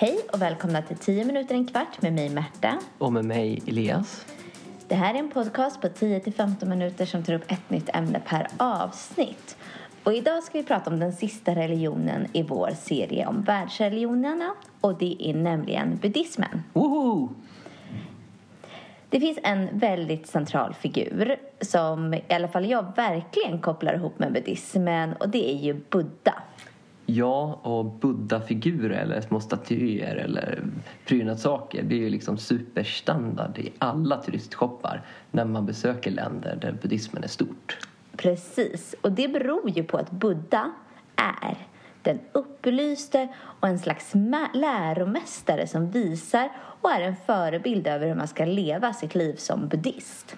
Hej och välkomna till 10 minuter en kvart med mig Märta. Och med mig Elias. Det här är en podcast på 10-15 minuter som tar upp ett nytt ämne per avsnitt. Och idag ska vi prata om den sista religionen i vår serie om världsreligionerna och det är nämligen buddhismen. Woho! Det finns en väldigt central figur som i alla fall jag verkligen kopplar ihop med buddhismen och det är ju Buddha. Ja, och buddha-figurer eller små statyer eller prydnadssaker det är ju liksom superstandard i alla turistshoppar när man besöker länder där buddhismen är stort. Precis, och det beror ju på att Buddha är den upplyste och en slags läromästare som visar och är en förebild över hur man ska leva sitt liv som buddhist.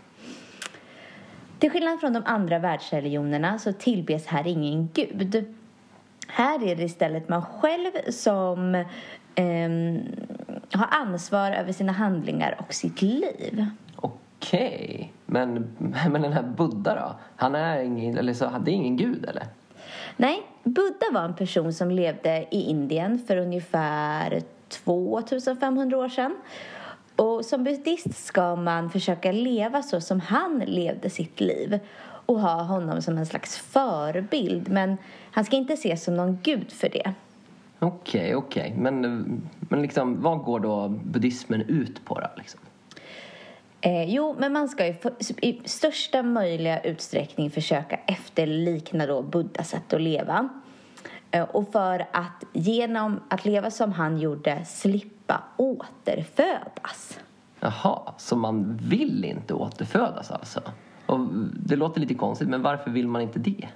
Till skillnad från de andra världsreligionerna så tillbes här ingen gud. Här är det istället man själv som eh, har ansvar över sina handlingar och sitt liv. Okej, okay. men, men den här Buddha då? Han är ingen, eller så, det är ingen gud eller? Nej, Buddha var en person som levde i Indien för ungefär 2500 år sedan. Och som buddhist ska man försöka leva så som han levde sitt liv och ha honom som en slags förebild. Men han ska inte ses som någon gud för det. Okej, okay, okej. Okay. Men, men liksom, vad går då buddhismen ut på då? Liksom? Eh, jo, men man ska ju i största möjliga utsträckning försöka efterlikna då Buddhas sätt att leva. Eh, och för att genom att leva som han gjorde slippa återfödas. Jaha, så man vill inte återfödas alltså? Och det låter lite konstigt, men varför vill man inte det?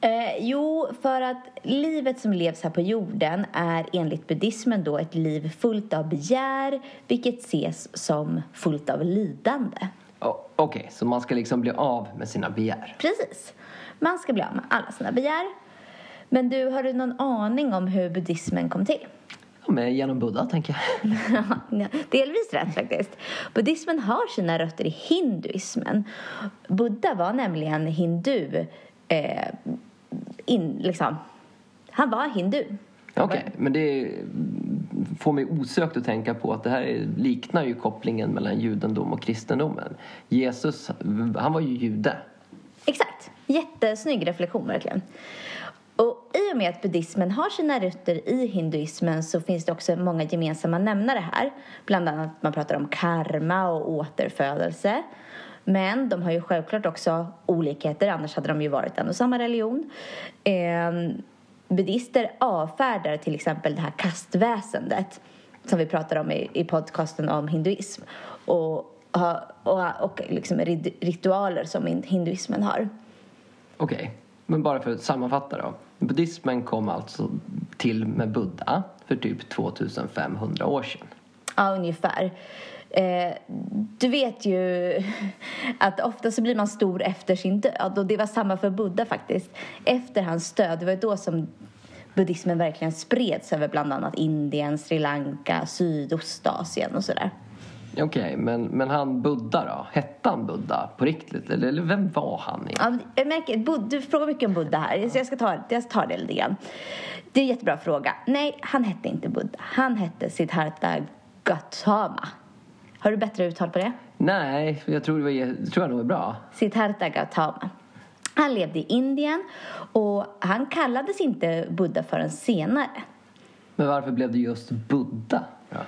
Eh, jo, för att livet som levs här på jorden är enligt buddhismen då ett liv fullt av begär vilket ses som fullt av lidande. Oh, Okej, okay, så man ska liksom bli av med sina begär? Precis. Man ska bli av med alla sina begär. Men du, har du någon aning om hur buddhismen kom till? Men genom Buddha, tänker jag. Delvis rätt faktiskt. Buddhismen har sina rötter i hinduismen. Buddha var nämligen hindu eh, in, liksom, han var hindu. Okej, okay, men det får mig osökt att tänka på att det här liknar ju kopplingen mellan judendom och kristendomen. Jesus, han var ju jude. Exakt. Jättesnygg reflektion verkligen. Och i och med att buddhismen har sina rötter i hinduismen så finns det också många gemensamma nämnare här. Bland annat man pratar om karma och återfödelse. Men de har ju självklart också olikheter, annars hade de ju varit en och samma religion. Eh, buddister avfärdar till exempel det här kastväsendet som vi pratar om i, i podcasten om hinduism och, och, och liksom ritualer som hinduismen har. Okej, okay men bara för att sammanfatta då. Buddhismen kom alltså till med Buddha för typ 2500 år sedan. Ja, ungefär. Eh, du vet ju att ofta så blir man stor efter sin död och det var samma för Buddha faktiskt. Efter hans död, det var då som buddhismen verkligen spreds över bland annat Indien, Sri Lanka, Sydostasien och sådär. Okej, okay, men, men han Buddha då? Hette han Buddha på riktigt? Eller, eller vem var han? Ja, jag märker, du frågar mycket om Buddha här, så jag ska ta, jag ska ta det lite grann. Det är en jättebra fråga. Nej, han hette inte Buddha. Han hette Siddhartha Gautama. Har du bättre uttal på det? Nej, jag tror, det var, jag tror jag nog är bra. Siddhartha Gautama. Han levde i Indien och han kallades inte Buddha förrän senare. Men varför blev det just Buddha? Ja.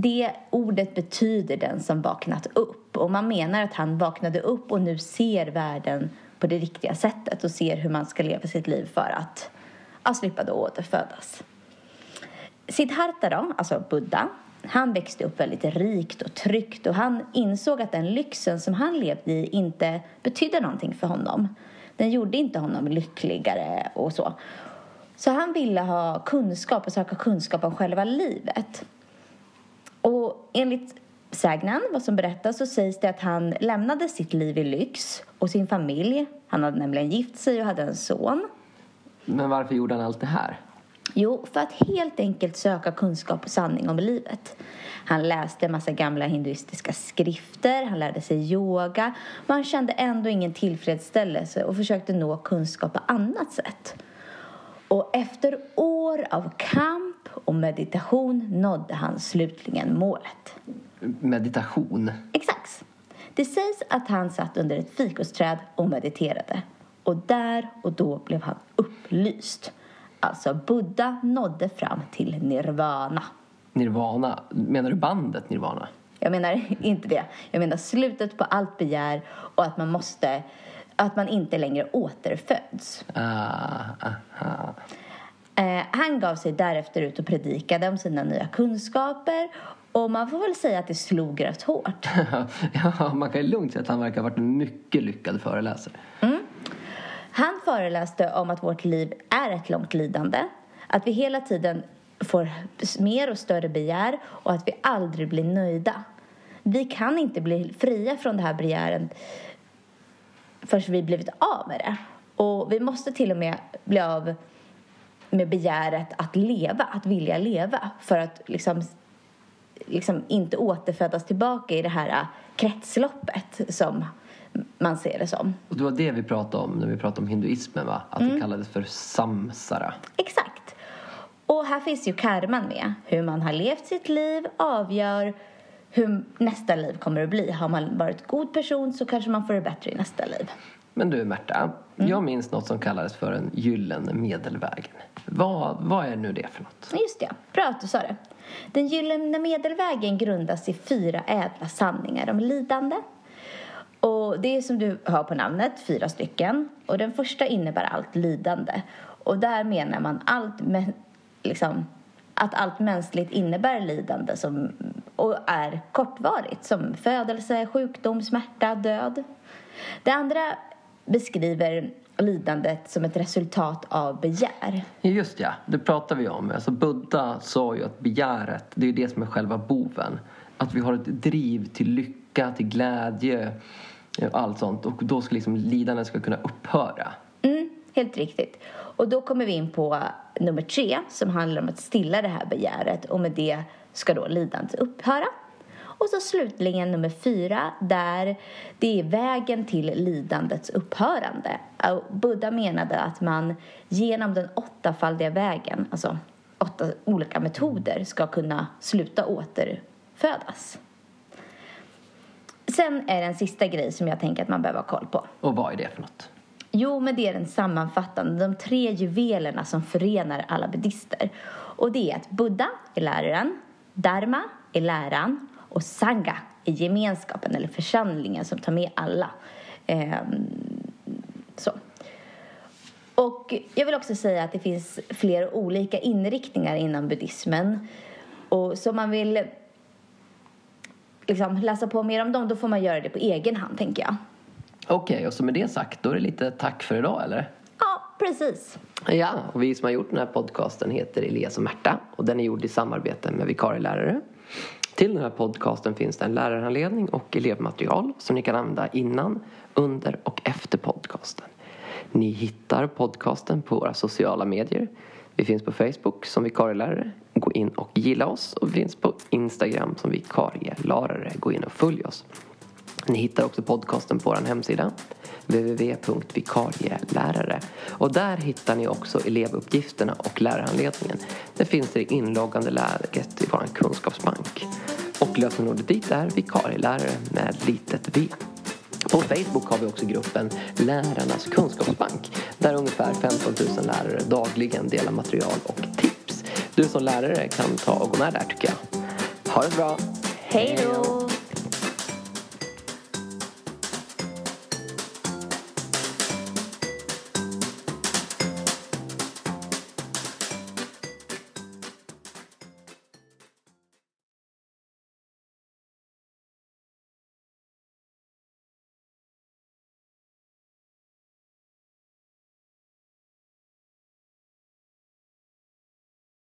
Det ordet betyder den som vaknat upp och man menar att han vaknade upp och nu ser världen på det riktiga sättet och ser hur man ska leva sitt liv för att ja, slippa då återfödas. Siddhartha då, alltså Buddha, han växte upp väldigt rikt och tryggt och han insåg att den lyxen som han levde i inte betydde någonting för honom. Den gjorde inte honom lyckligare och så. Så han ville ha kunskap och söka kunskap om själva livet. Och enligt sägnen, vad som berättas, så sägs det att han lämnade sitt liv i lyx och sin familj. Han hade nämligen gift sig och hade en son. Men varför gjorde han allt det här? Jo, för att helt enkelt söka kunskap och sanning om livet. Han läste en massa gamla hinduistiska skrifter, han lärde sig yoga men han kände ändå ingen tillfredsställelse och försökte nå kunskap på annat sätt. Och efter år av kamp och meditation nådde han slutligen målet. Meditation. Exakt. Det sägs att han satt under ett fikosträd och mediterade. Och där och då blev han upplyst. Alltså, Buddha nådde fram till nirvana. Nirvana. Menar du bandet Nirvana? Jag menar inte det. Jag menar slutet på allt begär och att man måste att man inte längre återföds. Ah, aha. Eh, han gav sig därefter ut och predikade om sina nya kunskaper och man får väl säga att det slog rätt hårt. ja, man kan ju lugnt säga att han verkar ha varit en mycket lyckad föreläsare. Han föreläste om att vårt liv är ett långt lidande, att vi hela tiden får mer och större begär och att vi aldrig blir nöjda. Vi kan inte bli fria från det här begäret förrän vi blivit av med det. Och vi måste till och med bli av med begäret att leva, att vilja leva för att liksom, liksom inte återfödas tillbaka i det här kretsloppet som man ser det som. Och det var det vi pratade om när vi pratade om hinduismen va? Att det kallades för samsara. Exakt. Och här finns ju karman med. Hur man har levt sitt liv avgör hur nästa liv kommer att bli. Har man varit god person så kanske man får det bättre i nästa liv. Men du Märta, jag minns något som kallades för en gyllene medelvägen. Vad, vad är nu det för något? Just det, bra att du sa det. Den gyllene medelvägen grundas i fyra ädla sanningar om lidande. Och det är som du hör på namnet, fyra stycken. Och den första innebär allt lidande. Och där menar man allt, liksom, att allt mänskligt innebär lidande som, och är kortvarigt. Som födelse, sjukdom, smärta, död. Det andra beskriver lidandet som ett resultat av begär. Just ja, det pratar vi om. Alltså Buddha sa ju att begäret, det är det som är själva boven. Att vi har ett driv till lycka, till glädje och allt sånt. Och då ska liksom lidandet ska kunna upphöra. Mm, helt riktigt. Och då kommer vi in på nummer tre som handlar om att stilla det här begäret och med det ska då lidandet upphöra. Och så slutligen nummer fyra där det är vägen till lidandets upphörande. Buddha menade att man genom den åttafaldiga vägen, alltså åtta olika metoder, ska kunna sluta återfödas. Sen är det en sista grej som jag tänker att man behöver ha koll på. Och vad är det för något? Jo, men det är den sammanfattande, de tre juvelerna som förenar alla buddister. Och det är att Buddha är läraren, Dharma är läran och Sangha är gemenskapen eller församlingen som tar med alla. Ehm, så. Och jag vill också säga att det finns flera olika inriktningar inom buddhismen. Och så man vill liksom läsa på mer om dem, då får man göra det på egen hand, tänker jag. Okej, och så med det sagt, då är det lite tack för idag, eller? Precis. Ja, och vi som har gjort den här podcasten heter Elias och Märta och den är gjord i samarbete med vikarielärare. Till den här podcasten finns det en lärarhandledning och elevmaterial som ni kan använda innan, under och efter podcasten. Ni hittar podcasten på våra sociala medier. Vi finns på Facebook som vikarielärare. Gå in och gilla oss. Och vi finns på Instagram som vikarielärare. Gå in och följ oss. Ni hittar också podcasten på vår hemsida www.vikarielärare och där hittar ni också elevuppgifterna och lärarhandledningen. Det finns det inloggande läget i vår kunskapsbank. Och lösenordet dit är vikarielärare med litet v. På Facebook har vi också gruppen Lärarnas kunskapsbank där ungefär 15 000 lärare dagligen delar material och tips. Du som lärare kan ta och gå med där tycker jag. Ha det bra! Hej då!